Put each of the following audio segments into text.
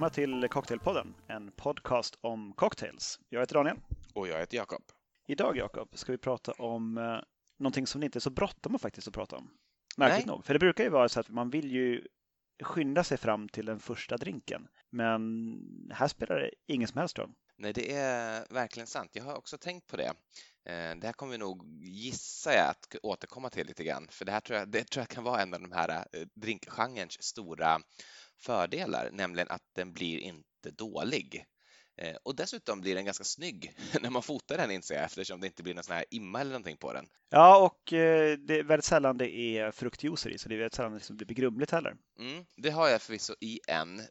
välkomna till Cocktailpodden, en podcast om cocktails. Jag heter Daniel. Och jag heter Jakob. Idag Jakob ska vi prata om eh, någonting som det inte är så bråttom att faktiskt att prata om. Märkligt nog, för det brukar ju vara så att man vill ju skynda sig fram till den första drinken. Men här spelar det ingen som helst roll. Nej, det är verkligen sant. Jag har också tänkt på det. Eh, det här kommer vi nog, gissa jag, att återkomma till lite grann, för det här tror jag, det tror jag kan vara en av de här eh, drinkgenrens stora fördelar, nämligen att den blir inte dålig. Eh, och dessutom blir den ganska snygg när man fotar den inser jag eftersom det inte blir någon sån här imma eller någonting på den. Ja, och eh, det är väldigt sällan det är fruktjuicer i så det är väldigt sällan liksom det blir grumligt heller. Mm, det har jag förvisso i en.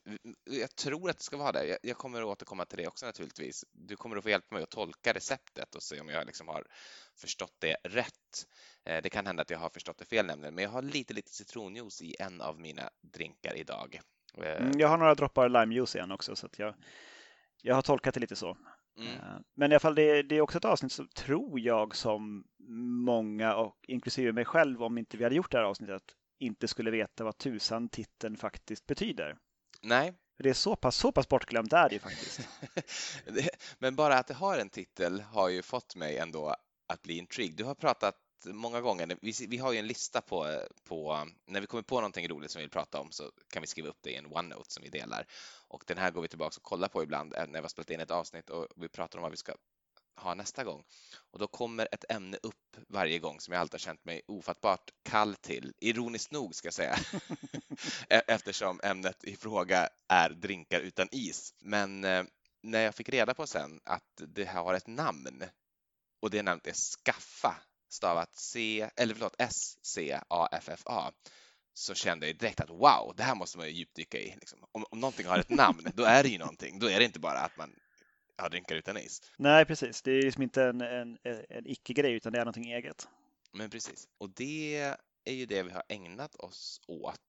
Jag tror att det ska vara det. Jag kommer att återkomma till det också naturligtvis. Du kommer att få hjälpa mig att tolka receptet och se om jag liksom har förstått det rätt. Eh, det kan hända att jag har förstått det fel nämligen, men jag har lite, lite citronjuice i en av mina drinkar idag. Mm, jag har några droppar limejuice igen också så jag jag har tolkat det lite så. Mm. Eh, men i alla fall, det, det, är också ett avsnitt som tror jag som många, och inklusive mig själv, om inte vi hade gjort det här avsnittet, inte skulle veta vad tusan titeln faktiskt betyder. Nej. det är så pass, så pass bortglömt är det ju faktiskt. men bara att det har en titel har ju fått mig ändå att bli intrigued. Du har pratat många gånger, vi, vi har ju en lista på, på, när vi kommer på någonting roligt som vi vill prata om så kan vi skriva upp det i en OneNote som vi delar. Och den här går vi tillbaka och kollar på ibland när vi har spelat in ett avsnitt och vi pratar om vad vi ska ha nästa gång. Och då kommer ett ämne upp varje gång som jag alltid har känt mig ofattbart kall till, ironiskt nog ska jag säga, e-, eftersom ämnet i fråga är drinkar utan is. Men eh, när jag fick reda på sen att det här har ett namn och det namnet är Skaffa stavat C, eller förlåt S-C-A-F-F-A så kände jag direkt att wow, det här måste man ju djupdyka i. Liksom. Om, om någonting har ett namn, då är det ju någonting. Då är det inte bara att man har drinkar utan is. Nej, precis. Det är liksom inte en, en, en icke-grej, utan det är någonting eget. Men precis. Och det är ju det vi har ägnat oss åt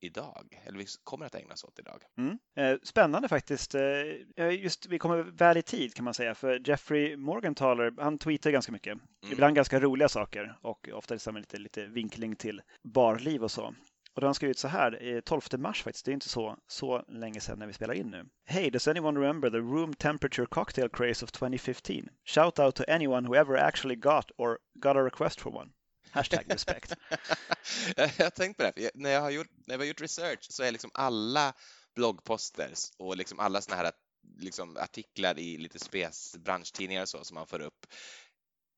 idag, eller vi kommer att ägna oss åt idag. Mm. Eh, spännande faktiskt. Eh, just, vi kommer väl i tid kan man säga, för Jeffrey Morgenthaler, han tweetar ganska mycket. Mm. Ibland ganska roliga saker och ofta med lite, lite vinkling till barliv och så. Och då har han skrivit så här, 12 mars faktiskt, det är inte så, så länge sedan när vi spelar in nu. Hey, does anyone remember the room temperature cocktail craze of 2015? Shout out to anyone who ever actually got or got a request for one. Hashtag respekt. jag har tänkt på det, för när jag har gjort, när jag har gjort research så är liksom alla bloggposters och liksom alla såna här liksom artiklar i lite spes branschtidningar och så som man får upp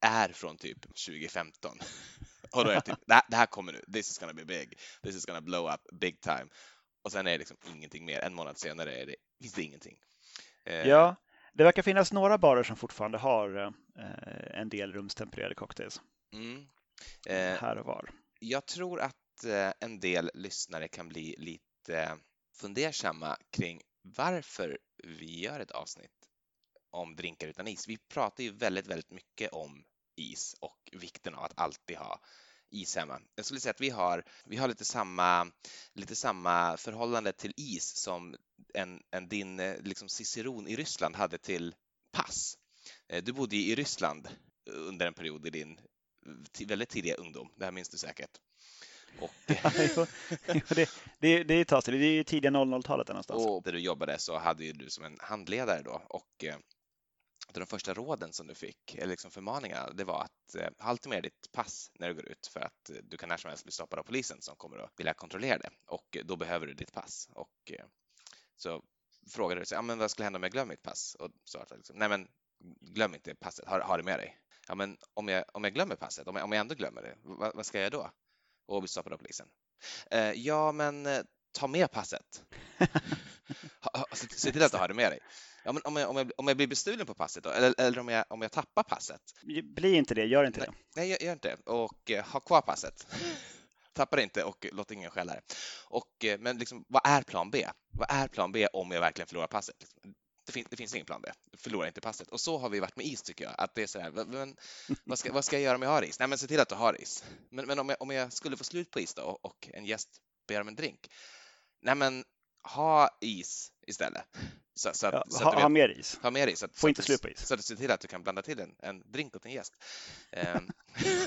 är från typ 2015. Och då är jag typ, det här, det här kommer nu, this is gonna be big, this is gonna blow up big time. Och sen är det liksom ingenting mer. En månad senare är det, finns det ingenting. Eh, ja, det verkar finnas några barer som fortfarande har eh, en del rumstempererade cocktails. Mm. Eh, här och var. Jag tror att eh, en del lyssnare kan bli lite fundersamma kring varför vi gör ett avsnitt om drinkar utan is. Vi pratar ju väldigt, väldigt mycket om is och vikten av att alltid ha is hemma. Jag skulle säga att vi har, vi har lite, samma, lite samma förhållande till is som en, en din eh, liksom ciceron i Ryssland hade till pass. Du bodde i Ryssland under en period i din väldigt tidiga ungdom, det här minns du säkert. Och... det, det, det är ett det är ju tidiga 00-talet någonstans. Och där du jobbade så hade ju du som en handledare då och eh, de första råden som du fick, eller liksom förmaningarna, det var att eh, ha alltid med ditt pass när du går ut för att eh, du kan när som helst bli stoppad av polisen som kommer att vilja kontrollera det och då behöver du ditt pass. Och så frågade du sig, ja, men vad skulle hända om jag glömmer mitt pass? Och så att liksom, nej men glöm inte passet, ha, ha det med dig ja, men om jag, om jag glömmer passet, om jag, om jag ändå glömmer det, vad, vad ska jag göra då? Och bli stoppad av polisen. Eh, ja, men eh, ta med passet. ha, se, se till att du har det med dig. Ja, men om, jag, om, jag, om jag blir bestulen på passet då, eller, eller om, jag, om jag tappar passet? Bli inte det, gör inte nej, det. Nej, gör, gör inte det. Och eh, ha kvar passet. Tappa det inte och låt ingen skälla det. Och, eh, men liksom, vad är plan B? Vad är plan B om jag verkligen förlorar passet? Det, fin det finns ingen plan B. Förlora inte passet. Och så har vi varit med is tycker jag. Att det är så här, men, vad, ska, vad ska jag göra om jag har is? Nej, men se till att du har is. Men, men om, jag, om jag skulle få slut på is då och en gäst ber om en drink. Nej, men ha is istället. Så, så, ja, så ha, att ha vet, mer is. ha mer is. Så att, Få så inte att slut på is. Så att du ser till att du kan blanda till en, en drink åt en gäst. Ehm,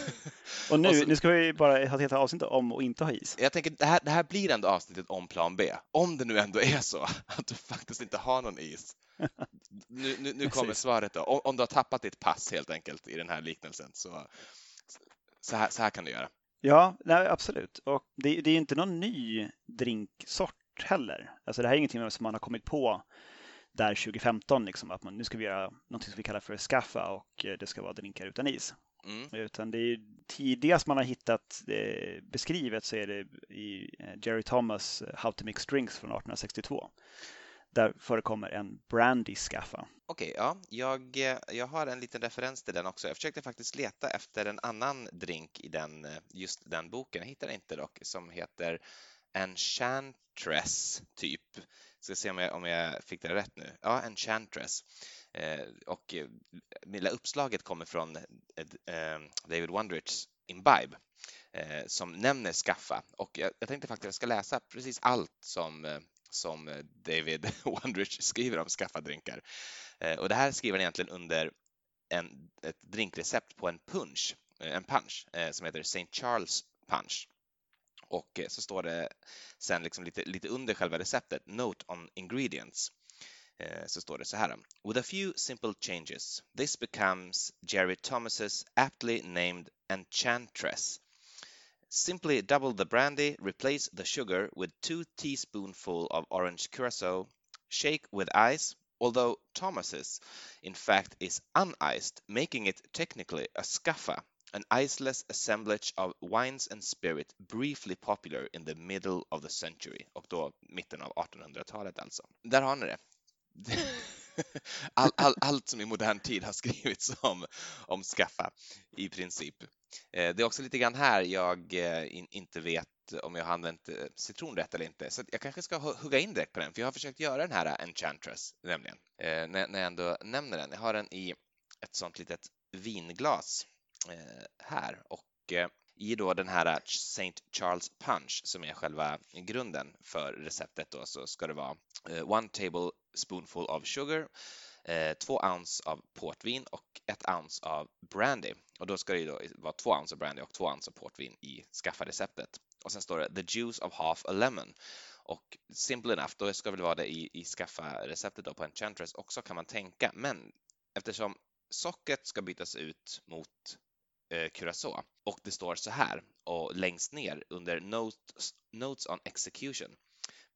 Och nu, och så- nu ska vi bara ha ett helt avsnitt om att inte ha is. Jag tänker, det här, det här blir ändå avsnittet om plan B. Om det nu ändå är så att du faktiskt inte har någon is. Nu, nu, nu kommer svaret då. Om, om du har tappat ditt pass helt enkelt i den här liknelsen så, så, här, så här kan du göra. Ja, nej, absolut. Och det, det är inte någon ny drinksort heller. Alltså det här är ingenting som man har kommit på där 2015, liksom, att man, nu ska vi göra något som vi kallar för skaffa och eh, det ska vara drinkar utan is. Mm. Utan det är tidigast man har hittat eh, beskrivet så är det i eh, Jerry Thomas eh, How to Mix Drinks från 1862. Där förekommer en brandy skaffa. Okej, ja, jag, jag har en liten referens till den också. Jag försökte faktiskt leta efter en annan drink i den, just den boken. Jag hittade inte dock, som heter Enchantress, typ. Typ, ska se om jag, om jag fick det rätt nu. Ja, Enchantress. Eh, och eh, lilla uppslaget kommer från eh, eh David Wondrichs Imbibe eh, som nämner skaffa. Och jag, jag tänkte faktiskt att jag ska läsa precis allt som, eh, som David Wondrich skriver om skaffadrinkar. Eh, Och det här skriver han egentligen under en, ett drinkrecept på en punch, en punch eh, som heter St. Charles punch. Och så står det sen liksom lite, lite under själva receptet, Note on ingredients. Eh, Så står det så här. With a few simple changes, this becomes Jerry Thomas's aptly named Enchantress. Simply double the brandy, replace the sugar with two teaspoonful of orange curacao, shake with ice, although Thomas's in fact is uniced, making it technically a scuffa, an iceless assemblage of wines and spirit briefly popular in the middle of the century, och då mitten av 1800-talet alltså. Där har ni det. All, all, allt som i modern tid har skrivits om, om skaffa i princip. Eh, Det är också lite grann här jag eh, in, inte vet om jag har använt eh, citron rätt eller inte, så jag kanske ska hugga in direkt på den, för jag har försökt göra den här eh, Enchantress nämligen, eh, när, när jag ändå nämner den. Jag har den i ett sånt litet vinglas Eh, här och eh, i då den här eh, St. Charles Punch som är själva grunden för receptet då så ska det vara eh, one tablespoonful of sugar, eh, två ounce av portvin och ett ounce av brandy. Och då ska det ju då vara två ounce av brandy och två ounce av portvin i skaffareceptet. Och sen står det the juice of half a lemon. Och simple enough, då ska det väl vara det i, i skaffareceptet då på Enchantress också kan man tänka. Men eftersom sockret ska bytas ut mot Eh, curacao och det står så här och längst ner under notes, notes on execution.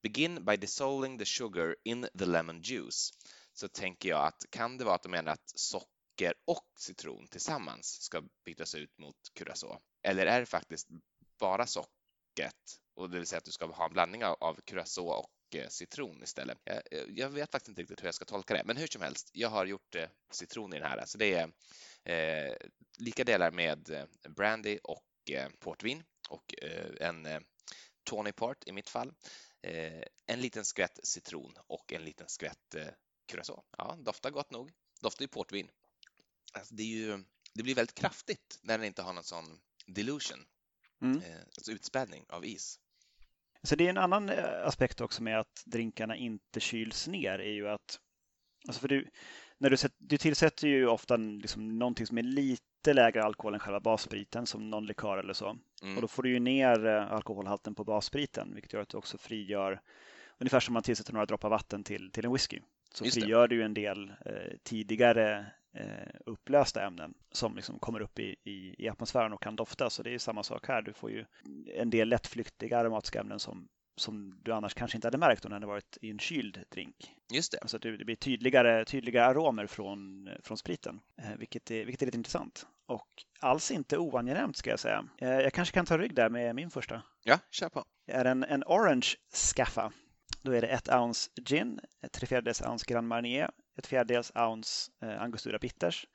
Begin by dissolving the sugar in the lemon juice. Så tänker jag att kan det vara att de menar att socker och citron tillsammans ska bytas ut mot curacao? Eller är det faktiskt bara sockret och det vill säga att du ska ha en blandning av, av curacao och citron istället. Jag, jag vet faktiskt inte riktigt hur jag ska tolka det, men hur som helst, jag har gjort eh, citron i den här, så det är eh, lika delar med eh, brandy och eh, portvin och eh, en eh, Tony Port i mitt fall. Eh, en liten skvätt citron och en liten skvätt eh, curacao. Ja, doftar gott nog. Doftar ju portvin. Alltså det, ju, det blir väldigt kraftigt när den inte har någon sån dilution, Mm. eh, alltså utspädning av is. Så det är en annan eh, aspekt också med att drinkarna inte kyls ner är ju att alltså för du, när du, du tillsätter ju ofta liksom någonting som är lite lägre alkohol än själva basspriten som någon likör eller så. Mm. Och då får du ju ner eh, alkoholhalten på basspriten vilket gör att du också frigör ungefär som man tillsätter några droppar vatten till, till en whisky. Så Just det. frigör du ju en del eh, tidigare upplösta ämnen som liksom kommer upp i, i, i atmosfären och kan dofta. Så det är ju samma sak här. Du får ju en del lättflyktiga aromatiska ämnen som, som du annars kanske inte hade märkt om det hade varit i en kyld drink. Just det. Alltså det, det blir tydligare, tydligare aromer från, från spriten, eh, vilket, är, vilket är lite intressant. Och alls inte oangenämt ska jag säga. Eh, jag kanske kan ta rygg där med min första. Ja, kör på. Det är en, en Orange Scaffa. Då är det ett ounce gin, ett tre fjärdedels ounce Grand Marnier, ett fjärdedels ounce eh, Angostura Bitters,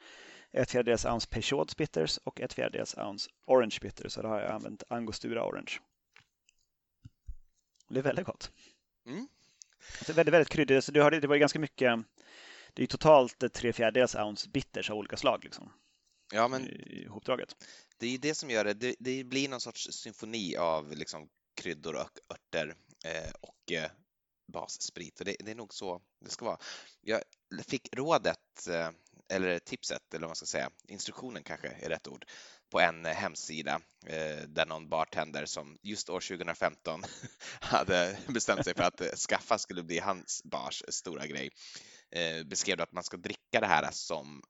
ett fjärdedels ounce Peychauds Bitters och ett fjärdedels ounce Orange Bitters. Så då har jag använt Angostura Orange. Det är väldigt gott. Mm. Alltså väldigt, väldigt kryddigt. Så du har, det var ganska mycket, det är totalt tre fjärdedels ounce bitters av olika slag liksom, Ja, men ihopdraget. det är ju det som gör det. Det, det blir någon sorts symfoni av liksom kryddor och örter eh, och eh, bassprit och det, det är nog så det ska vara. Jag fick rådet, eh, eller tipset, eller vad man ska säga, instruktionen kanske är rätt ord, på en eh, hemsida eh, där någon bartender som just år 2015 hade bestämt sig för att skaffa skulle bli hans bars stora grej beskrev att man ska dricka det här som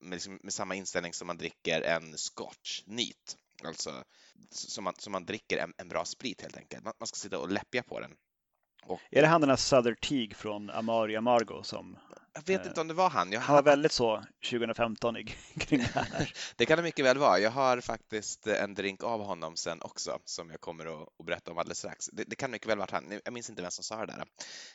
med, liksom, med samma inställning som man dricker en scotch neat, alltså som man, som man dricker en, en bra sprit helt enkelt. Man, man ska sitta och läppja på den. Och, är det han den här Souther Teague från Amari Amargo som jag vet inte om det var han. Jag han var väldigt så 2015 kring det här. det kan det mycket väl vara. Jag har faktiskt en drink av honom sen också som jag kommer att, berätta om alldeles strax. Det, det kan mycket väl vara han. Jag minns inte vem som sa det där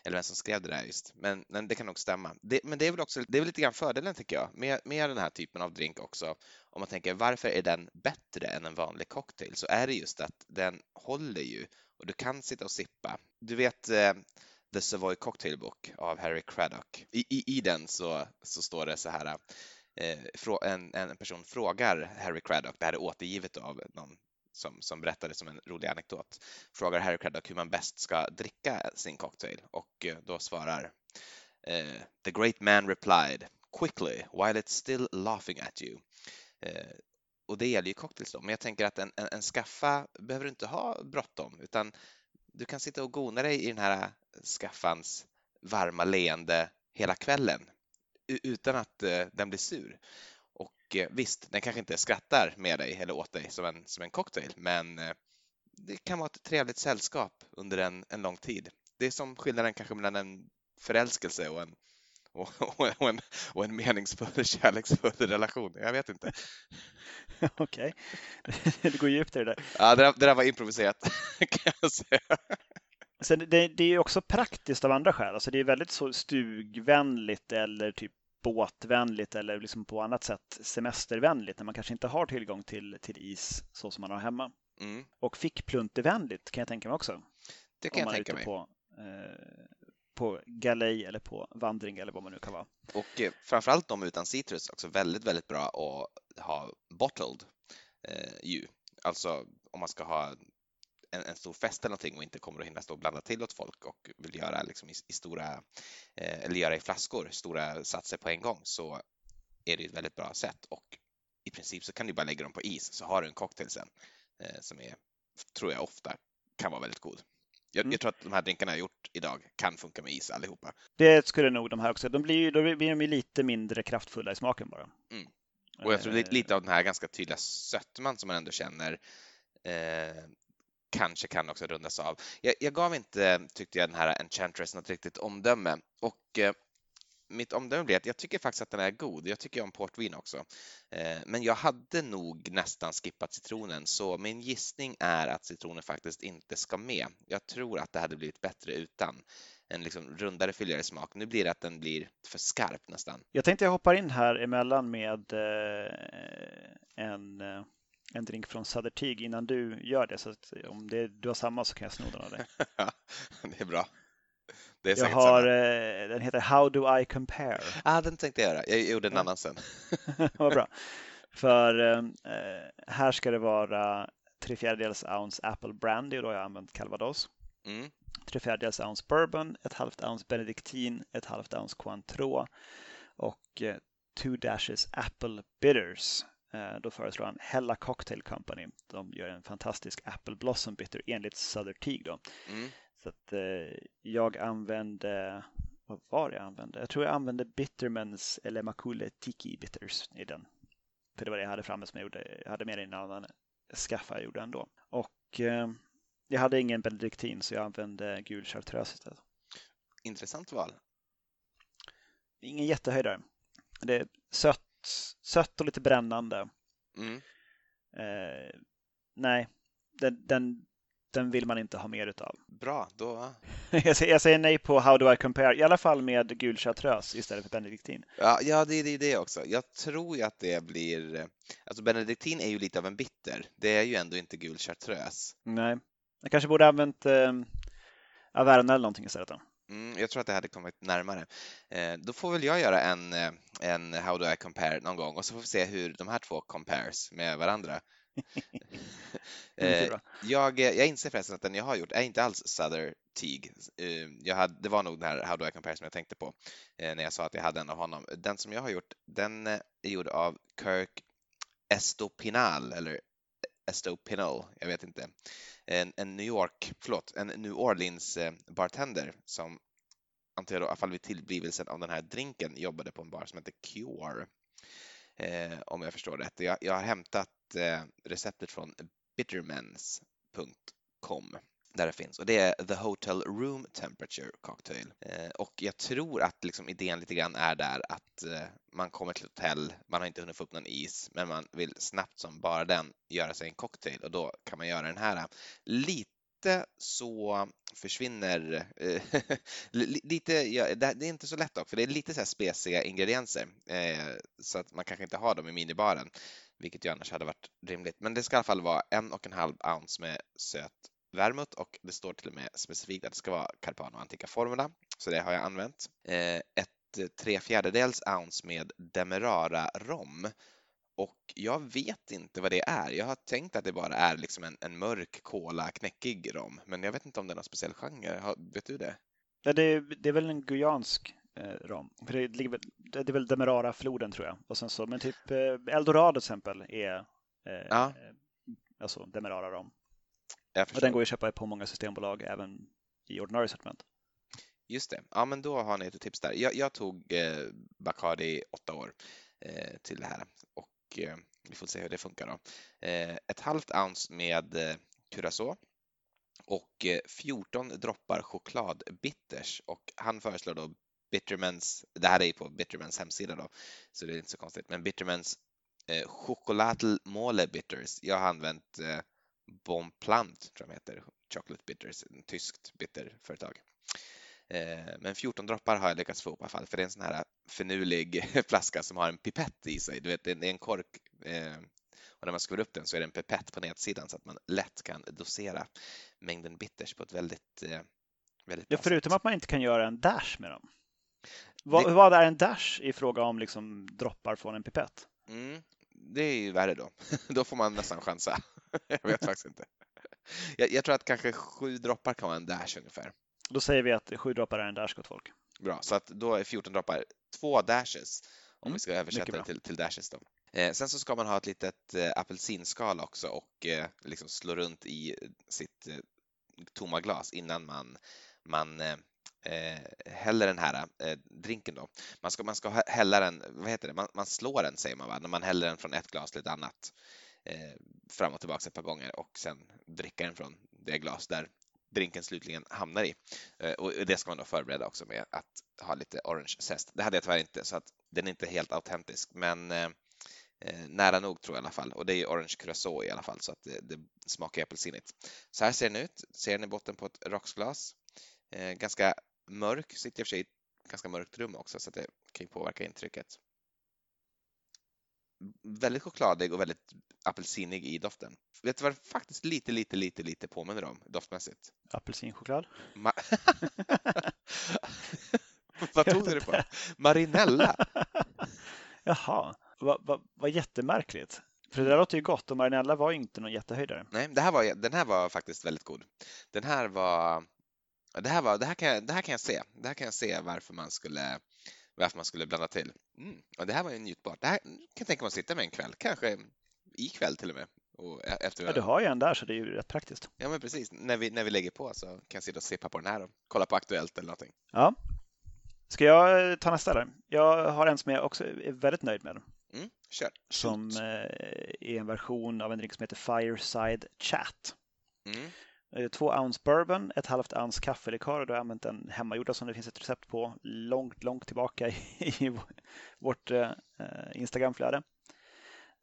eller vem som skrev det där just, men, men det kan nog stämma. Det, men det är väl också, det är väl lite grann fördelen tycker jag med, med den här typen av drink också. Om man tänker varför är den bättre än en vanlig cocktail så är det just att den håller ju och du kan sitta och sippa. Du vet eh, The Savoy Cocktail Book av Harry Craddock. I, i, i den så, så står det så här, eh, en, en person frågar Harry Craddock, det här är återgivet av någon som, som berättade som en rolig anekdot, frågar Harry Craddock hur man bäst ska dricka sin cocktail och eh, då svarar eh, The great man replied quickly while it's still laughing at you. Eh, och det gäller ju cocktails då, men jag tänker att en, en, en skaffa behöver du inte ha bråttom utan du kan sitta och gona dig i den här äh, skaffans varma leende hela kvällen utan att äh, den blir sur. Och äh, visst, den kanske inte skrattar med dig eller åt dig som en, som en cocktail, men det kan vara ett trevligt sällskap under en, en lång tid. Det är som skillnaden kanske mellan en förälskelse och en, och, och, en, och en meningsfull, kärleksfull relation. Jag vet inte. Okej, okay. det går djupt i det där. Ja, det där, det där var improviserat kan jag säga. Sen det, det är också praktiskt av andra skäl. Alltså det är väldigt så stugvänligt eller typ båtvänligt eller liksom på annat sätt semestervänligt när man kanske inte har tillgång till, till is så som man har hemma. Mm. Och fickpluntevänligt kan jag tänka mig också. Det kan jag tänka mig. På, eh, på galej eller på vandring eller vad man nu kan vara. Och eh, framförallt de utan citrus också väldigt, väldigt bra att ha bottled eh, ju. Alltså om man ska ha en, en, stor fest eller någonting och inte kommer att hinna stå och blanda till åt folk och vill göra liksom i, i stora, eh, eller göra i flaskor, stora satser på en gång så är det ett väldigt bra sätt och i princip så kan du bara lägga dem på is så har du en cocktail sen eh, som är, tror jag ofta kan vara väldigt god. Jag, mm. jag, tror att de här drinkarna jag gjort idag kan funka med is allihopa. Det skulle nog de här också. De blir, då blir de lite mindre kraftfulla i smaken bara. Mm. Och jag tror eh. lite av den här ganska tydliga sötman som man ändå känner eh, kanske kan också rundas av. Jag, jag, gav inte, tyckte jag, den här Enchantress något riktigt omdöme och eh, mitt omdöme blir att jag tycker faktiskt att den är god. Jag tycker om portvin också. Eh, men jag hade nog nästan skippat citronen så min gissning är att citronen faktiskt inte ska med. Jag tror att det hade blivit bättre utan en liksom rundare, fylligare smak. Nu blir det att den blir för skarp nästan. Jag tänkte jag hoppar in här emellan med eh, en eh, en drink från Södertig innan du gör det. Så om det, du har samma så kan jag sno den av dig. det är bra. Jag har. Eh, den heter How do I compare? ah, den tänkte jag göra. Jag gjorde en ja. annan sen. Vad bra. För eh, här ska det vara tre fjärdedels ounce Apple Brandy och då har jag använt Calvados. Mm. Tre fjärdedels ounce Bourbon, ett halvt ounce Benedictin, ett halvt ounce Cointreau och eh, two dashes Apple Bitters. Eh, då föreslår han Hella Cocktail Company. De gör en fantastisk Apple Blossom Bitter enligt Souther Teague. Då. Mm. Så att, eh, jag använde, vad var det jag använde? Jag tror jag använde Bittermans eller Makule Tiki Bitters i den. För det var det jag hade framme som jag gjorde. Jag hade med en annan skaffa jag gjorde ändå. Och eh, jag hade ingen benediktin så jag använde gul chartreuse istället. Intressant val. Ingen jättehöjdare. Det är sött sött och lite brännande. Mm. Eh, nej, den, den, den, vill man inte ha mer utav. Bra, då... jag, säger, jag, säger, nej på How do I compare, i alla fall med gul chartreuse istället för benediktin. Ja, ja det, är det också. Jag tror ju att det blir... Alltså benediktin är ju lite av en bitter. Det är ju ändå inte gul chartreuse. Nej, jag kanske borde använt eh, Averna eller någonting istället då. Mm, jag tror att det hade kommit närmare. Eh, då får väl jag göra en, eh, en How do I compare någon gång och så får vi se hur de här två compares med varandra. eh, jag, jag inser förresten att den jag har gjort är inte alls Souther Teague. Eh, jag hade, det var nog den här How Do I Compare som jag tänkte på eh, när jag sa att jag hade en av honom. Den som jag har gjort, den är gjord av Kirk Estopinal eller Estopinal, jag vet inte. En, en New York, förlåt, en New Orleans bartender som antar jag då, i alla fall vid tillblivelsen av den här drinken, jobbade på en bar som heter Cure. Eh, om jag förstår rätt. Jag, jag har hämtat eh, receptet från bittermens.com där det finns och det är The Hotel Room Temperature Cocktail. Eh, och jag tror att liksom idén lite grann är där att eh, man kommer till ett hotell, man har inte hunnit få upp någon is, men man vill snabbt som bara den göra sig en cocktail och då kan man göra den här eh, lite lite så försvinner eh, lite, ja, det är inte så lätt dock, för det är lite så här spesiga ingredienser eh, så att man kanske inte har dem i minibaren, vilket ju annars hade varit rimligt. Men det ska i alla fall vara en och en halv ounce med söt vermouth och det står till och med specifikt att det ska vara Carpano Antica Formula, så det har jag använt. Eh, ett tre fjärdedels ounce med Demerara rom och jag vet inte vad det är. Jag har tänkt att det bara är liksom en, en mörk kola knäckig rom, men jag vet inte om det är någon speciell genre. Har, vet du det? Ja, det, det är väl en guyansk eh, rom. För det, ligger, det är väl Demerara-floden tror jag. Och sen så, men typ eh, Eldorado till exempel är eh, ja. alltså Demerara-rom. Och den går ju att köpa på många systembolag även i ordinarie sortiment. Just det. Ja, men då har ni ett tips där. Jag, jag tog eh, Bacardi åtta år eh, till det här och Eh, vi får se hur det funkar då. Eh, ett halvt ounce med eh, Curacao och 14 droppar chokladbitters och han föreslår då Bittermans, det här är ju på Bittermans hemsida då, så det är inte så konstigt, men Bittermans eh, Chocolatl Mole Bitters. Jag har använt eh, Bonplant, tror jag de heter, Chocolate Bitters, ett tyskt bitterföretag. Eh, men 14 droppar har jag lyckats få upp i alla fall, för det är en sån här finurlig flaska som har en pipett i sig. Du vet, det är en kork eh, och när man skruvar upp den så är det en pipett på nedsidan så att man lätt kan dosera mängden bitters på ett väldigt, eh, väldigt ja, Förutom sätt. att man inte kan göra en dash med dem. Vad, det... vad är en dash i fråga om liksom droppar från en pipett? Mm, det är ju värre då. då får man nästan chansa. jag vet faktiskt inte. Jag, jag, tror att kanske sju droppar kan vara en dash ungefär. Då säger vi att sju droppar är en dash, gott folk. Bra, så att då är 14 droppar två dashes om mm, vi ska översätta det till, till dashes. Då. Eh, sen så ska man ha ett litet eh, apelsinskal också och eh, liksom slå runt i sitt eh, tomma glas innan man, man eh, eh, häller den här eh, drinken då. Man ska, man ska hälla den, vad heter det, man, man slår den säger man va, när man häller den från ett glas till ett annat eh, fram och tillbaka ett par gånger och sen dricka den från det glas där drinken slutligen hamnar i. Eh, och det ska man då förbereda också med att ha lite orange zest. Det hade jag tyvärr inte så att den är inte helt autentisk men eh, eh, nära nog tror jag i alla fall och det är orange curacao i alla fall så att det, det smakar apelsinigt. Så här ser den ut. Ser den i botten på ett rocksglas. ganska mörk, sitter i och för sig i ett ganska mörkt rum också så att det kan ju påverka intrycket väldigt chokladig och väldigt apelsinig i doften. Vet du vad det faktiskt lite, lite, lite, lite påminner om doftmässigt? Apelsinchoklad? Ma vad tog du det på? Marinella? Jaha, vad va, va jättemärkligt. För det där låter ju gott och marinella var ju inte någon jättehöjdare. Nej, det här var, den här var faktiskt väldigt god. Den här var, det här, var, det, här kan, det här kan jag se. Det här kan jag se varför man skulle varför man skulle blanda till. Mm. Och det här var ju njutbart. Det här kan jag tänka mig att sitta med en kväll, kanske ikväll till och med. Och efter... Ja, du har ju en där så det är ju rätt praktiskt. Ja, men precis. När vi, när vi lägger på så kan jag sitta och sippa på den här och kolla på Aktuellt eller någonting. Ja. Ska jag eh, ta nästa där? Jag har en som jag också är väldigt nöjd med. Mm, kör. Som eh, är en version av en drink som heter Fireside Chat. Mm. Eh, två ounce bourbon, ett halvt ounce kaffelikör och då har jag använt den hemmagjorda som det finns ett recept på långt, långt tillbaka i, vårt eh, Instagramflöde.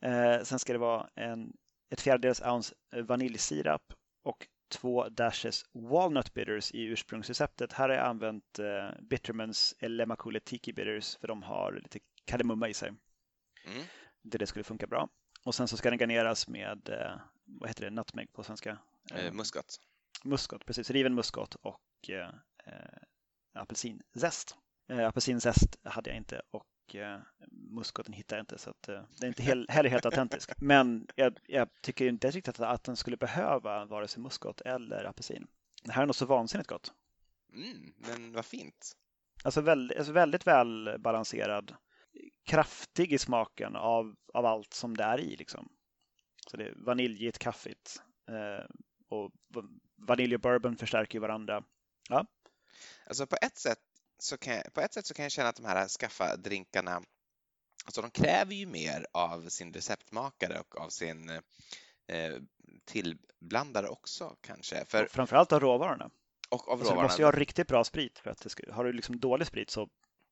Eh, sen ska det vara en, ett fjärdedels ounce vaniljsirap och två dashes walnut bitters i ursprungsreceptet. Här har jag använt eh, Bittermans Lemakule Tiki Bitters för de har lite kardemumma i sig. Mm. Det, det skulle funka bra. Och sen så ska den garneras med, eh, vad heter det, nutmeg på svenska? Eh, muskat. Muskat, precis. Riven muskat och eh, apelsinzest. Eh, apelsinzest hade jag inte och eh, muskoten hittar jag inte så att, uh, det är inte he heller helt autentisk. Men jag, jag, tycker inte riktigt att, den skulle behöva vare sig muskot eller apelsin. Det här är nog så vansinnigt gott. Mm, men vad fint. Alltså väldigt, alltså väldigt väl balanserad. Kraftig i smaken av, av allt som det är i. Liksom. Så det är vaniljigt, kaffigt. Eh, och vanilj och bourbon förstärker ju varandra. Ja. Alltså på ett sätt så kan jag, på ett sätt så kan jag känna att de här skaffa-drinkarna, alltså de kräver ju mer av sin receptmakare och av sin eh, tillblandare också kanske. För, framförallt av råvarorna. Och av alltså, Du måste ju ha riktigt bra sprit. För att det ska, har du liksom dålig sprit så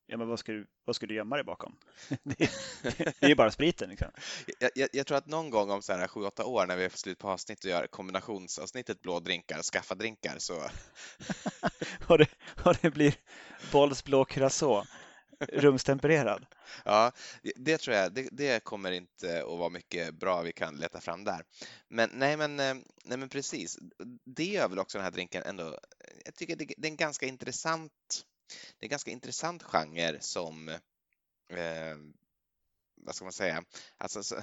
ja, men vad, ska du, vad ska du gömma dig bakom? det, är, det är ju bara spriten. Liksom. Jag, jag, jag, tror att någon gång om så här 7-8 år när vi är slut på avsnitt och gör kombinationsavsnittet blå drinkar, skaffa drinkar så... och, det, och det blir Bolls blå curacao rumstempererad. Ja, det tror jag. Det, det, kommer inte att vara mycket bra vi kan leta fram där. Men nej, men, eh, nej, men precis. Det gör väl också den här drinken ändå. Jag tycker det, det är en ganska intressant. Det är en ganska intressant genre som. Eh, vad ska man säga? Alltså, så,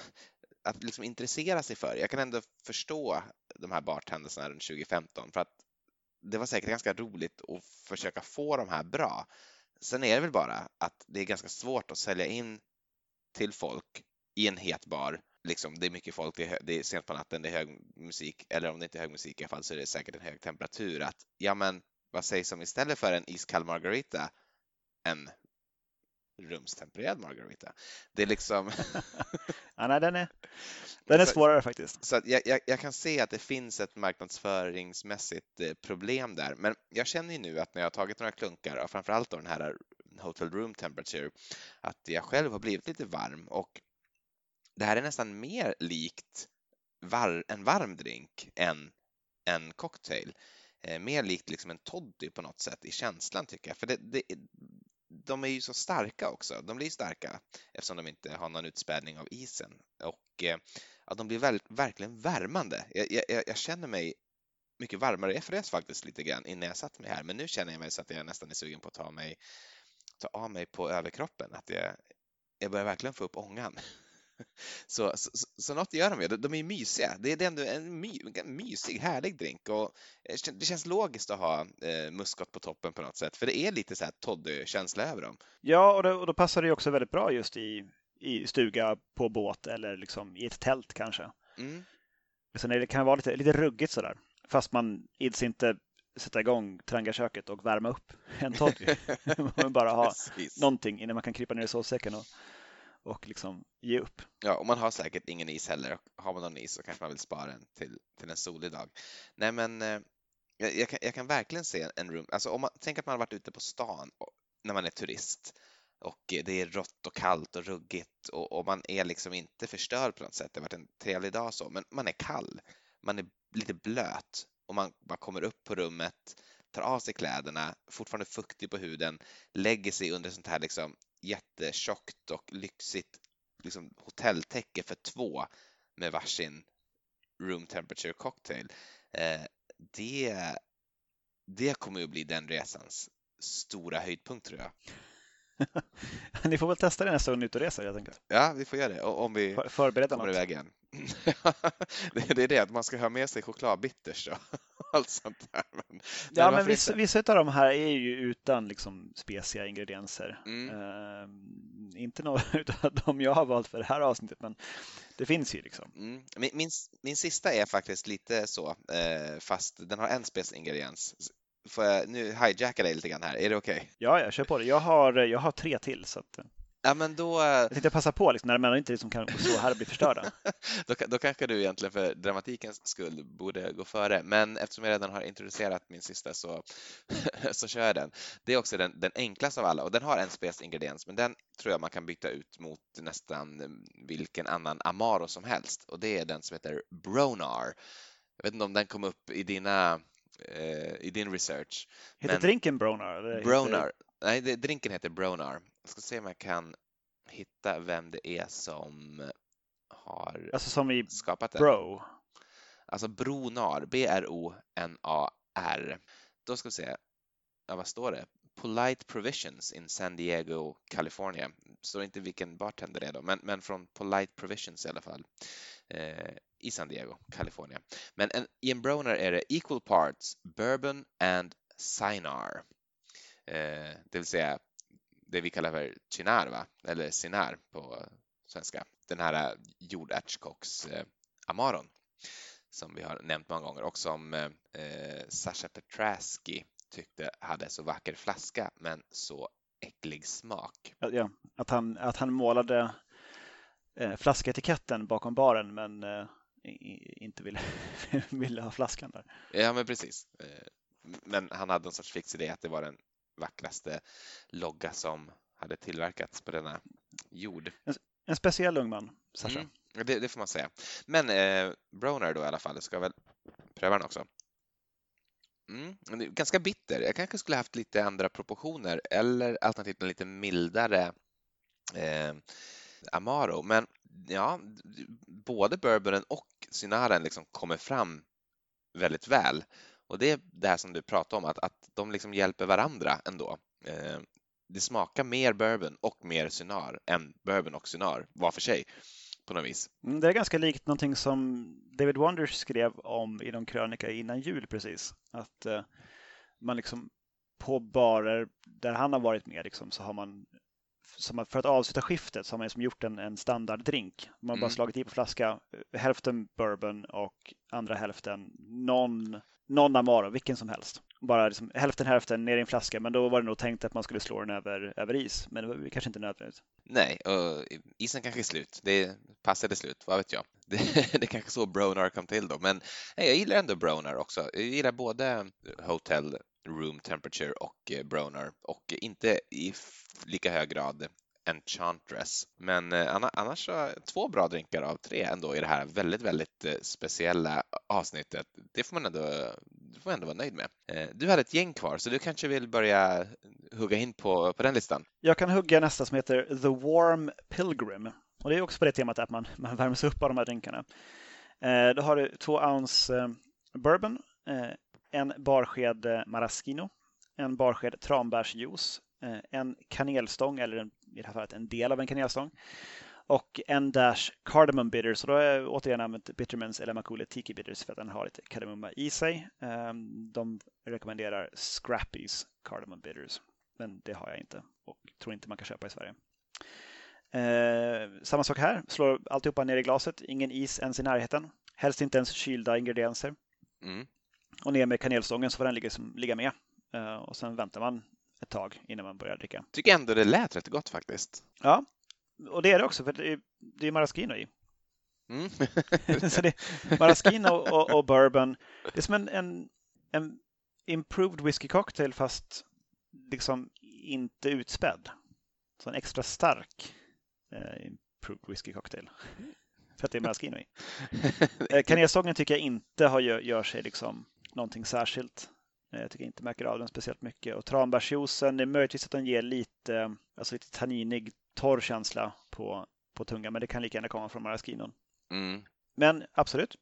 att liksom intressera sig för. Jag kan ändå förstå de här bartendersarna runt 2015 för att det var säkert ganska roligt att försöka få de här bra. Sen är det väl bara att det är ganska svårt att sälja in till folk i en het bar. Liksom, det är mycket folk, det är, det är sent på natten, det är hög musik, eller om det inte är hög musik i alla fall så är det säkert en hög temperatur. Att ja, men vad sägs om istället för en iskall margarita, en rumstempererad margarita. Det är liksom... ja, nej, den är, den är svårare faktiskt. Så jag, jag, jag, kan se att det finns ett marknadsföringsmässigt eh, problem där. Men jag känner ju nu att när jag har tagit några klunkar och framförallt då den här Hotel Room Temperature, att jag själv har blivit lite varm och det här är nästan mer likt var, en varm drink än en cocktail. Eh, mer likt liksom en toddy på något sätt i känslan tycker jag. För det, det, de är ju så starka också. De blir starka eftersom de inte har någon utspädning av isen och eh, ja, de blir väl, verkligen värmande. Jag, jag, jag, känner mig mycket varmare. Jag frös faktiskt lite grann innan jag satt mig här, men nu känner jag mig så att jag nästan är sugen på att ta, mig, ta av mig på överkroppen. Att jag, jag börjar verkligen få upp ångan. Så, så, så något gör de ju. De är mysiga. Det är ändå en, my, en mysig, härlig drink och eh, det känns logiskt att ha eh, muskot på toppen på något sätt, för det är lite så här toddy-känsla över dem. Ja, och, det, och då passar det ju också väldigt bra just i, i stuga, på båt eller liksom i ett tält kanske. Mm. Sen är det kan vara lite, lite ruggigt sådär, fast man ids inte sätta igång trangaköket och värma upp en toddy. man bara ha någonting innan man kan krypa ner i sovsäcken och och liksom ge upp. Ja, och man har säkert ingen is heller. Har man någon is så kanske man vill spara den till, till en solig dag. Nej, men eh, jag, jag, kan, jag, kan, verkligen se en room, alltså om man tänker att man har varit ute på stan och, när man är turist och eh, det är rått och kallt och ruggigt och, och, man är liksom inte förstörd på något sätt. Det har varit en trevlig dag så, men man är kall. Man är lite blöt och man bara kommer upp på rummet, tar av sig kläderna, fortfarande fuktig på huden, lägger sig under sånt här liksom jättetjockt och lyxigt liksom, hotelltäcke för två med varsin room temperature cocktail. Eh, det, det kommer att bli den resans stora höjdpunkt tror jag. Ni får väl testa det nästa gång ni är ute och reser helt enkelt. Ja, vi får göra det om vi För, förbereda kommer något. iväg igen. det är det att man ska ha med sig chokladbitters och allt sånt där. Men, ja, men vissa, vissa av de här är ju utan liksom speciella ingredienser. Mm. Uh, inte några av de jag har valt för det här avsnittet, men det finns ju liksom. Mm. Min, min, min, sista är faktiskt lite så, eh, fast den har en speciell ingrediens. Får jag nu hijacka dig lite grann här, är det okej? Okay? Ja, jag kör på det. Jag har, jag har tre till. Så att... Ja, men då... Jag tänkte passa på liksom, när de inte liksom kan stå här och bli förstörda. då, då kanske du egentligen för dramatikens skull borde gå före, men eftersom jag redan har introducerat min sista så, så kör jag den. Det är också den, den enklaste av alla och den har en spes ingrediens, men den tror jag man kan byta ut mot nästan vilken annan Amaro som helst och det är den som heter Bronar. Jag vet inte om den kom upp i dina eh, i din research. Heter men... drinken Bronar? Bronar. Heter... Nej, det, drinken heter Bronar. Jag ska se om jag kan hitta vem det är som har alltså som i skapat. Bro. Alltså Bronar, B-R-O-N-A-R. Då ska vi se, ja, vad står det? Polite Provisions in San Diego, California. Står inte vilken bartender det är då, men, men från Polite Provisions i alla fall. Eh, I San Diego, California. Men en, i en Broner är det equal parts bourbon and Sinar. Eh, det vill säga det vi kallar för chinar, va? eller sinar på svenska. Den här eh, jordärtskocks eh, Amaron som vi har nämnt många gånger och som eh, eh Sasha Petraski tyckte hade så vacker flaska men så äcklig smak. Ja, att han, att han målade eh, flasketiketten bakom baren men eh, inte ville, ville ha flaskan där. Ja, men precis. Eh, men han hade en sorts fix idé att det var den vackraste logga som hade tillverkats på denna jord. En, en speciell ung man, Sasha. Mm, det, det, får man säga. Men eh, Broner då i alla fall, ska väl pröva den också. Mm, ganska bitter. Jag kanske skulle haft lite andra proportioner eller alternativt en lite mildare eh, Amaro. Men ja, både bourbonen och synaren liksom kommer fram väldigt väl. Och det är det här som du pratade om, att, att de liksom hjälper varandra ändå. Eh, det smakar mer bourbon och mer synar än bourbon och synar var för sig på något vis. Mm, det är ganska likt någonting som David Wonders skrev om i någon krönika innan jul precis. Att eh, man liksom på barer där han har varit med liksom, så har man för att avsluta skiftet så har man liksom gjort en, en standarddrink. Man har mm. bara slagit i på flaska eh, hälften bourbon och andra hälften någon, någon Amaro, vilken som helst. Bara liksom, hälften hälften ner i en flaska, men då var det nog tänkt att man skulle slå den över, över is. Men det var kanske inte nödvändigt. Nej, och isen kanske är slut. Det passade slut, vad vet jag. Det, det är kanske så Bronar kom till då. Men nej, jag gillar ändå Bronar också. Jag gillar både Hotel room temperature och eh, bronar och inte i lika hög grad Enchantress. Men eh, annars så två bra drinkar av tre ändå i det här väldigt, väldigt eh, speciella avsnittet. Det får man ändå, det får man ändå vara nöjd med. Eh, du hade ett gäng kvar så du kanske vill börja hugga in på, på den listan? Jag kan hugga nästa som heter The Warm Pilgrim. Och det är också på det temat att man, man värms upp av de här drinkarna. Då har du två ounce bourbon, en barsked maraschino, en barsked tranbärsjuice, en kanelstång, eller en, i det här fallet en del av en kanelstång, och en dash cardamom bitters. Och då har jag återigen använt Bittermans eller Makule Tiki Bitters för att den har lite kardemumma i sig. Ehm, de rekommenderar Scrappys cardamom bitters, men det har jag inte och tror inte man kan köpa i Sverige. Eh, samma sak här, slår alltihopa ner i glaset, ingen is ens i närheten. Helst inte ens kylda ingredienser. Mm och ner med kanelstången så får den ligga, ligga med. Eh, och sen väntar man ett tag innan man börjar dricka. Tycker ändå det lät rätt gott faktiskt. Ja, och det är det också för det är, det är maraschino i. Mm. så det är maraschino och, och, bourbon. Det är som en, en, en improved whisky cocktail fast liksom inte utspädd. Så en extra stark eh, improved whisky cocktail. för att det är maraschino i. Eh, kanelstången tycker jag inte har, gör, gör sig liksom någonting särskilt. Eh, jag tycker inte märker av den speciellt mycket. Och tranbärsjuicen, det är möjligtvis att den ger lite, alltså lite tanninig, torr känsla på, på tungan, men det kan lika gärna komma från maraschinon. Mm. Men absolut,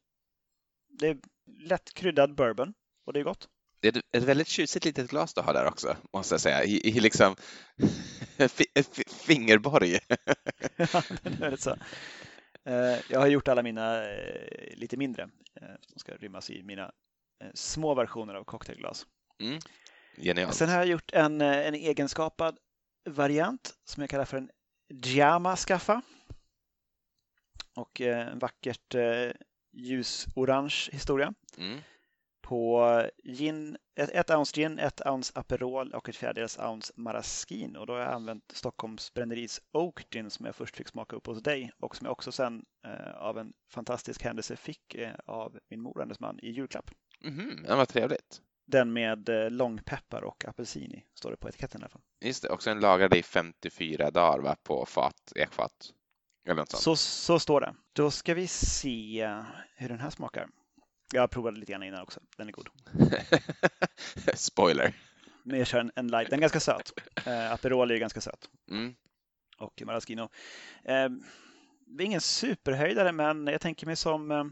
det är lätt kryddad bourbon och det är gott. Det är ett väldigt tjusigt litet glas du har där också, måste jag säga, i, i liksom fingerborg. ja, det är så. Eh, jag har gjort alla mina eh, lite mindre. De ska rymmas i mina Eh, små versioner av cocktailglas. Mm. Genialt. Sen har jag gjort en, eh, en egenskapad variant som jag kallar för en Giama skaffa. Och eh, en vackert ljusorange historia. Mm. På gin, ett, ett ounce gin, ett ounce Aperol och ett fjärdedels ounce Maraschino. Och då har jag använt Stockholms bränneris Oak Gin som jag först fick smaka upp hos dig och som jag också sen eh, av en fantastisk händelse fick eh, av min mor och hennes man i julklapp. Mm, ja, vad trevligt. Den med eh, långpeppar och apelsin i, står det på etiketten i alla fall. Just det, och sen lagrad i 54 dagar va, på fat, ekfat. Eller något sånt. Så, så står det. Då ska vi se hur den här smakar. Jag provade lite grann innan också. Den är god. Spoiler. Men jag kör en, en light. Den är ganska söt. Uh, Aperol är ganska söt. Mm. Och Maraschino. Uh, det är ingen superhöjdare, men jag tänker mig som uh,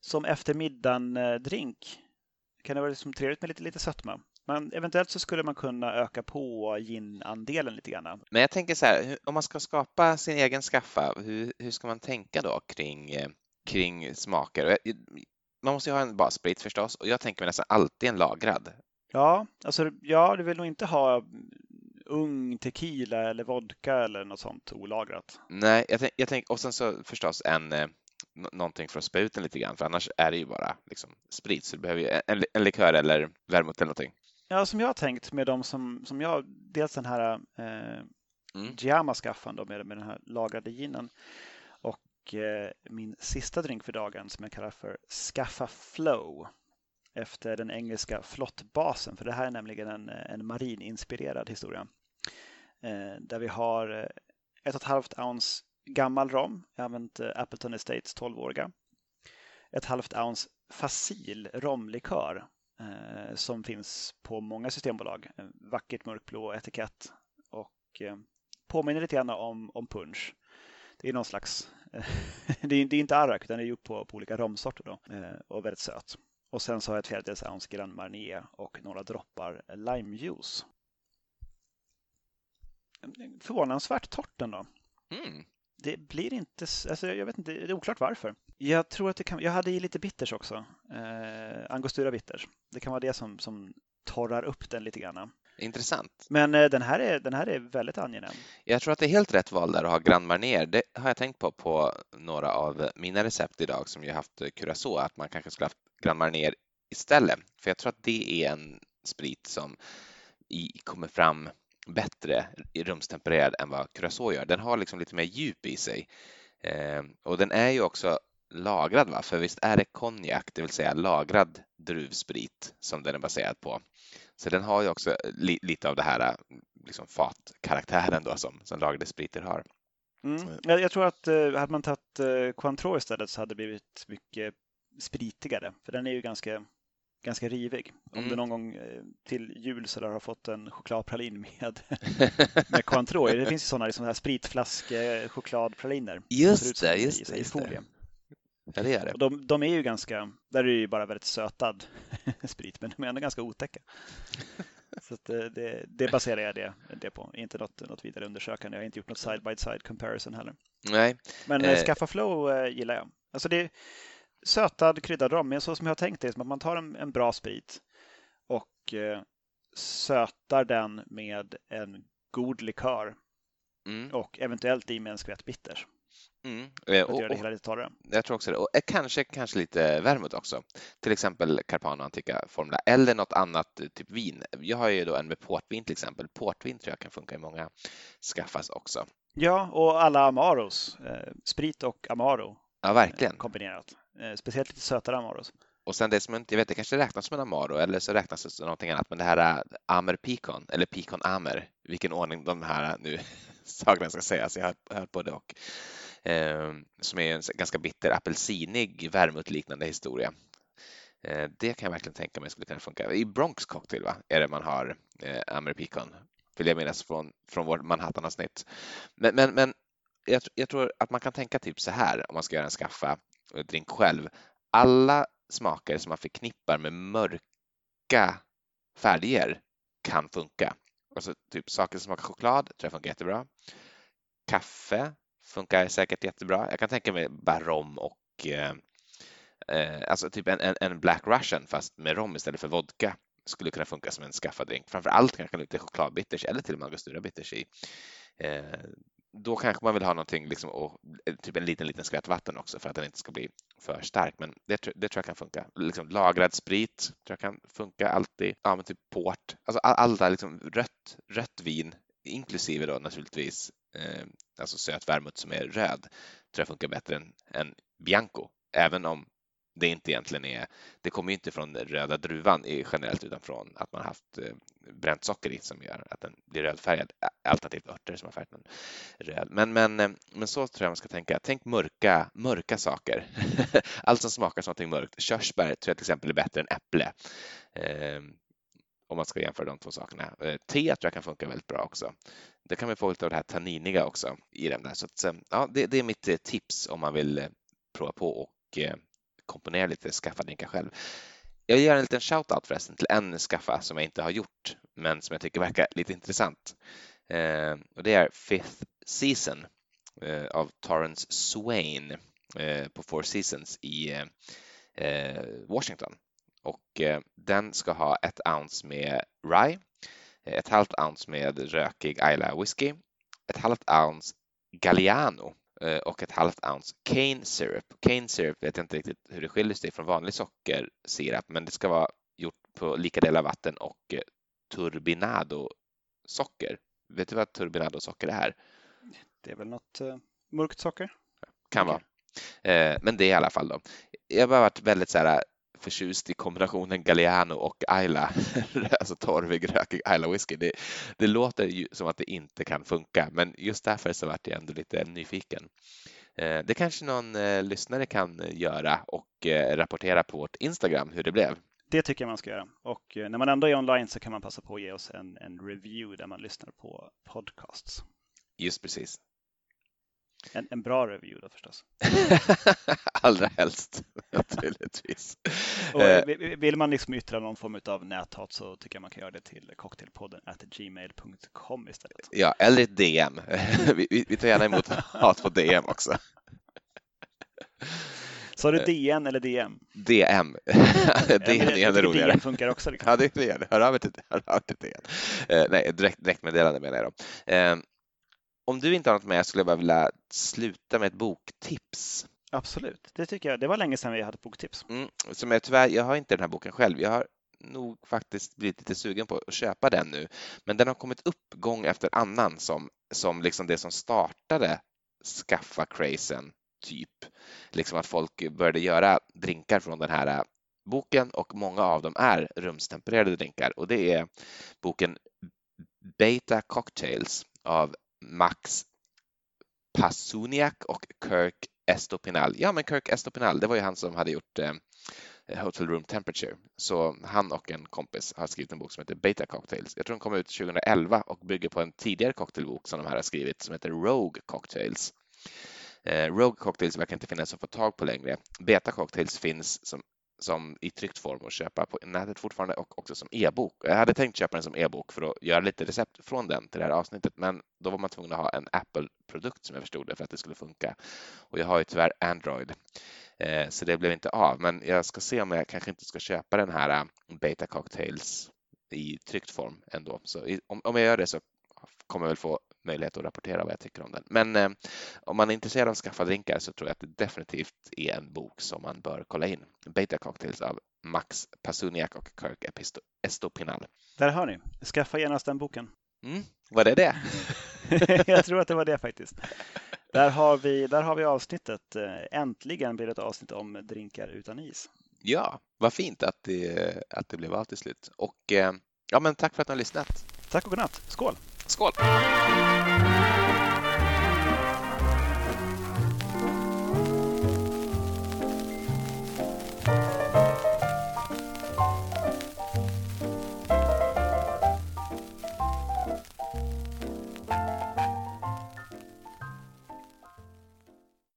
som eftermiddagen-drink. Kan det vara liksom trevligt med lite, lite sötma. Men eventuellt så skulle man kunna öka på gin-andelen lite grann. Men jag tänker så här, om man ska skapa sin egen skaffa, hur, hur ska man tänka då kring, eh, kring smaker? Man måste ju ha en bassprit förstås och jag tänker mig nästan alltid en lagrad. Ja, alltså ja, du vill nog inte ha ung tequila eller vodka eller något sånt olagrat. Nej, jag, tänk, jag tänk, och sen så förstås en eh, någonting för att spä ut den lite grann, för annars är det ju bara liksom, sprit, så du behöver ju en, en likör eller vermouth eller någonting. Ja, som jag har tänkt med de som, som jag, dels den här eh, mm. Giamma-skaffan då med, med den här lagrade ginen och eh, min sista drink för dagen som jag kallar för Skaffa Flow efter den engelska flottbasen, för det här är nämligen en, en marininspirerad historia. Eh, där vi har eh, ett och ett halvt ounce gammal rom. Jag har använt eh, Appleton Estates 12-åriga. Ett halvt ounce Facil romlikör eh, som finns på många systembolag. En vackert mörkblå etikett och eh, påminner lite grann om, om punch. Det är någon slags, eh, det, är, det är inte arrak utan det är gjort på, på olika romsorter då och väldigt söt. Och sen så har jag ett fjärdedels ounce Grand Marnier och några droppar limejuice. Förvånansvärt torrt ändå. Mm det blir inte, alltså jag vet inte, det är oklart varför. Jag tror att det kan, jag hade i lite bitters också, eh, angostura bitters. Det kan vara det som, som torrar upp den lite grann. Intressant. Men eh, den, här är, den här är väldigt angenäm. Jag tror att det är helt rätt val där att ha Grand Marnier. Det har jag tänkt på på några av mina recept idag som jag haft curacao, att man kanske skulle haft Grand Marnier istället. För jag tror att det är en sprit som i, kommer fram bättre rumstempererad än vad Curacao gör. Den har liksom lite mer djup i sig. Eh, och den är ju också lagrad, va? för visst är det konjak, det vill säga lagrad druvsprit som den är baserad på. Så den har ju också li lite av det här liksom fatkaraktären då som, som lagrade spriter har. Mm. Jag, jag, tror att eh, hade man tagit eh, Cointreau istället så hade det blivit mycket spritigare, för den är ju ganska ganska rivig. Om mm. du någon gång eh, till jul så har fått en chokladpralin med, med Cointreau. Det finns ju sådana liksom här spritflaske chokladpraliner. Just det, just det. Just det. Ja, det är det. De, de, är ju ganska, där är det ju bara väldigt sötad sprit, men de är ändå ganska otäcka. Så det, eh, det, det, baserar jag det, det på, inte något, något vidare undersökande. Jag har inte gjort något side by side comparison heller. Nej. Men eh, Skaffa Flow eh, gillar jag. Alltså det, sötad kryddad rom. Men så som jag har tänkt det är att man tar en, en bra sprit och eh, sötar den med en god likör mm. och eventuellt i med en skvätt bitters. Mm. För att och, göra det hela lite torrare. Jag tror också det. Och kanske, kanske lite vermouth också. Till exempel Carpano Antica Formula eller något annat typ vin. Jag har ju då en med portvin till exempel. Portvin tror jag kan funka i många skaffas också. Ja, och alla Amaros. Eh, sprit och Amaro. Ja, verkligen. Eh, kombinerat. Eh, speciellt lite sötare Amaros. Och sen det som inte, jag vet, det kanske räknas som en Amaro eller så räknas det som någonting annat, men det här är Amer Picon eller Picon Amer, vilken ordning de här eh, nu sakerna ska sägas, jag har hört både och, eh, som är en ganska bitter apelsinig vermouth-liknande historia. Eh, det kan jag verkligen tänka mig skulle kunna funka. I Bronx Cocktail va? är det man har eh, Amer Picon, vill jag minnas från, från vårt Manhattan-avsnitt. Men, men, men jag, jag, tror att man kan tänka typ så här om man ska göra en skaffa Eh, drink själv. Alla smaker som man förknippar med mörka färger kan funka. Alltså typ saker som smakar choklad tror jag funkar jättebra. Kaffe funkar säkert jättebra. Jag kan tänka mig bara rom och eh, eh, alltså typ en, en, en, Black Russian fast med rom istället för vodka skulle kunna funka som en skaffadrink. Framför allt kanske lite chokladbitters eller till och med angostura bitters i. Eh, då kanske man vill ha någonting liksom, och eh, typ en liten, liten skvätt vatten också för att den inte ska bli för stark. Men det, det tror jag kan funka. Liksom, lagrad sprit tror jag kan funka alltid. Ja, men typ port. Alltså all, allt där liksom rött, rött vin, inklusive då naturligtvis eh, alltså söt vermouth som är röd, tror jag funkar bättre än, än Bianco. Även om det inte egentligen är, det kommer inte från röda druvan generellt utan från att man haft eh, bränt socker i som gör att den blir rödfärgad, alternativt örter som har färgat den röd. Men, men, eh, men så tror jag man ska tänka. Tänk mörka, mörka saker. Allt som smakar som någonting mörkt. Körsbär tror jag till exempel är bättre än äpple. Eh, om man ska jämföra de två sakerna. Eh, te tror jag kan funka väldigt bra också. Det kan man få lite av det här tanniniga också i den där. Så att, eh, ja, det, det, är mitt tips om man vill prova på och komponera lite, skaffa drinkar själv. Jag vill göra en liten shout-out förresten till en skaffa som jag inte har gjort, men som jag tycker verkar lite intressant. Eh, och det är Fifth Season eh, av Torrance Swain eh, på Four Seasons i eh, Washington. Och eh, den ska ha ett ounce med rye, ett halvt ounce med rökig Isla whisky, ett halvt ounce Galliano och ett halvt ounce cane syrup. Cane syrup vet jag inte riktigt hur det skiljer sig från vanlig sockersirap, men det ska vara gjort på lika delar vatten och turbinado socker. Vet du vad turbinado socker är? Det är väl något uh, mörkt socker? Kan okay. vara. Eh, men det är i alla fall då. Jag har varit väldigt så här förtjust i kombinationen Galliano och Ayla, alltså torvig rökig Ayla whisky. Det, det, låter ju som att det inte kan funka, men just därför så vart jag ändå lite nyfiken. Eh, det kanske någon eh, lyssnare kan göra och eh, rapportera på vårt Instagram hur det blev. Det tycker jag man ska göra. Och när man ändå är online så kan man passa på att ge oss en, en review där man lyssnar på podcasts. Just precis. En, en bra review då förstås. Allra helst naturligtvis. Och eh, vill man liksom yttra någon form av näthat så tycker jag man kan göra det till cocktailpodden at gmail.com istället. Ja, eller ett DM. vi, vi tar gärna emot hat på DM också. Sa du DN eller DM? DM. DN är ännu roligare. DM funkar också. Liksom. Ja, det är DN. Hör av dig till DN. Eh, nej, direkt, direktmeddelande menar jag då. Eh, om du inte har något med skulle jag bara vilja sluta med ett boktips. Absolut, det tycker jag. Det var länge sedan vi hade ett boktips. Mm, som jag tyvärr, jag har inte den här boken själv. Jag har nog faktiskt blivit lite sugen på att köpa den nu, men den har kommit upp gång efter annan som, som liksom det som startade skaffa crazen typ. Liksom att folk började göra drinkar från den här boken och många av dem är rumstempererade drinkar och det är boken Beta Cocktails av Max Pasuniak och Kirk Estopinal. Ja, men Kirk Estopinal, det var ju han som hade gjort eh, Hotel Room Temperature. Så han och en kompis har skrivit en bok som heter Beta Cocktails. Jag tror den kom ut 2011 och bygger på en tidigare cocktailbok som de här har skrivit som heter Rogue Cocktails. Eh, Rogue Cocktails verkar inte finnas att få tag på längre. Beta Cocktails finns som som i tryckt form och köpa på nätet fortfarande och också som e-bok. Jag hade tänkt köpa den som e-bok för att göra lite recept från den till det här avsnittet, men då var man tvungen att ha en Apple-produkt som jag förstod det för att det skulle funka. Och jag har ju tyvärr Android, eh, så det blev inte av. Men jag ska se om jag kanske inte ska köpa den här äh, Beta Cocktails i tryckt form ändå. Så om, om jag gör det så kommer jag väl få möjlighet att rapportera vad jag tycker om den. Men eh, om man är intresserad av att skaffa drinkar så tror jag att det definitivt är en bok som man bör kolla in. Beta Cocktails av Max Pasuniak och Kirk Estopinal. Där har ni. Skaffa genast den boken. Mm, var det det? jag tror att det var det faktiskt. Där har vi, där har vi avsnittet. Eh, äntligen blir det ett avsnitt om drinkar utan is. Ja, vad fint att det, att det blev av till slut. Och eh, ja, men tack för att ni har lyssnat. Tack och godnatt. Skål! Skål!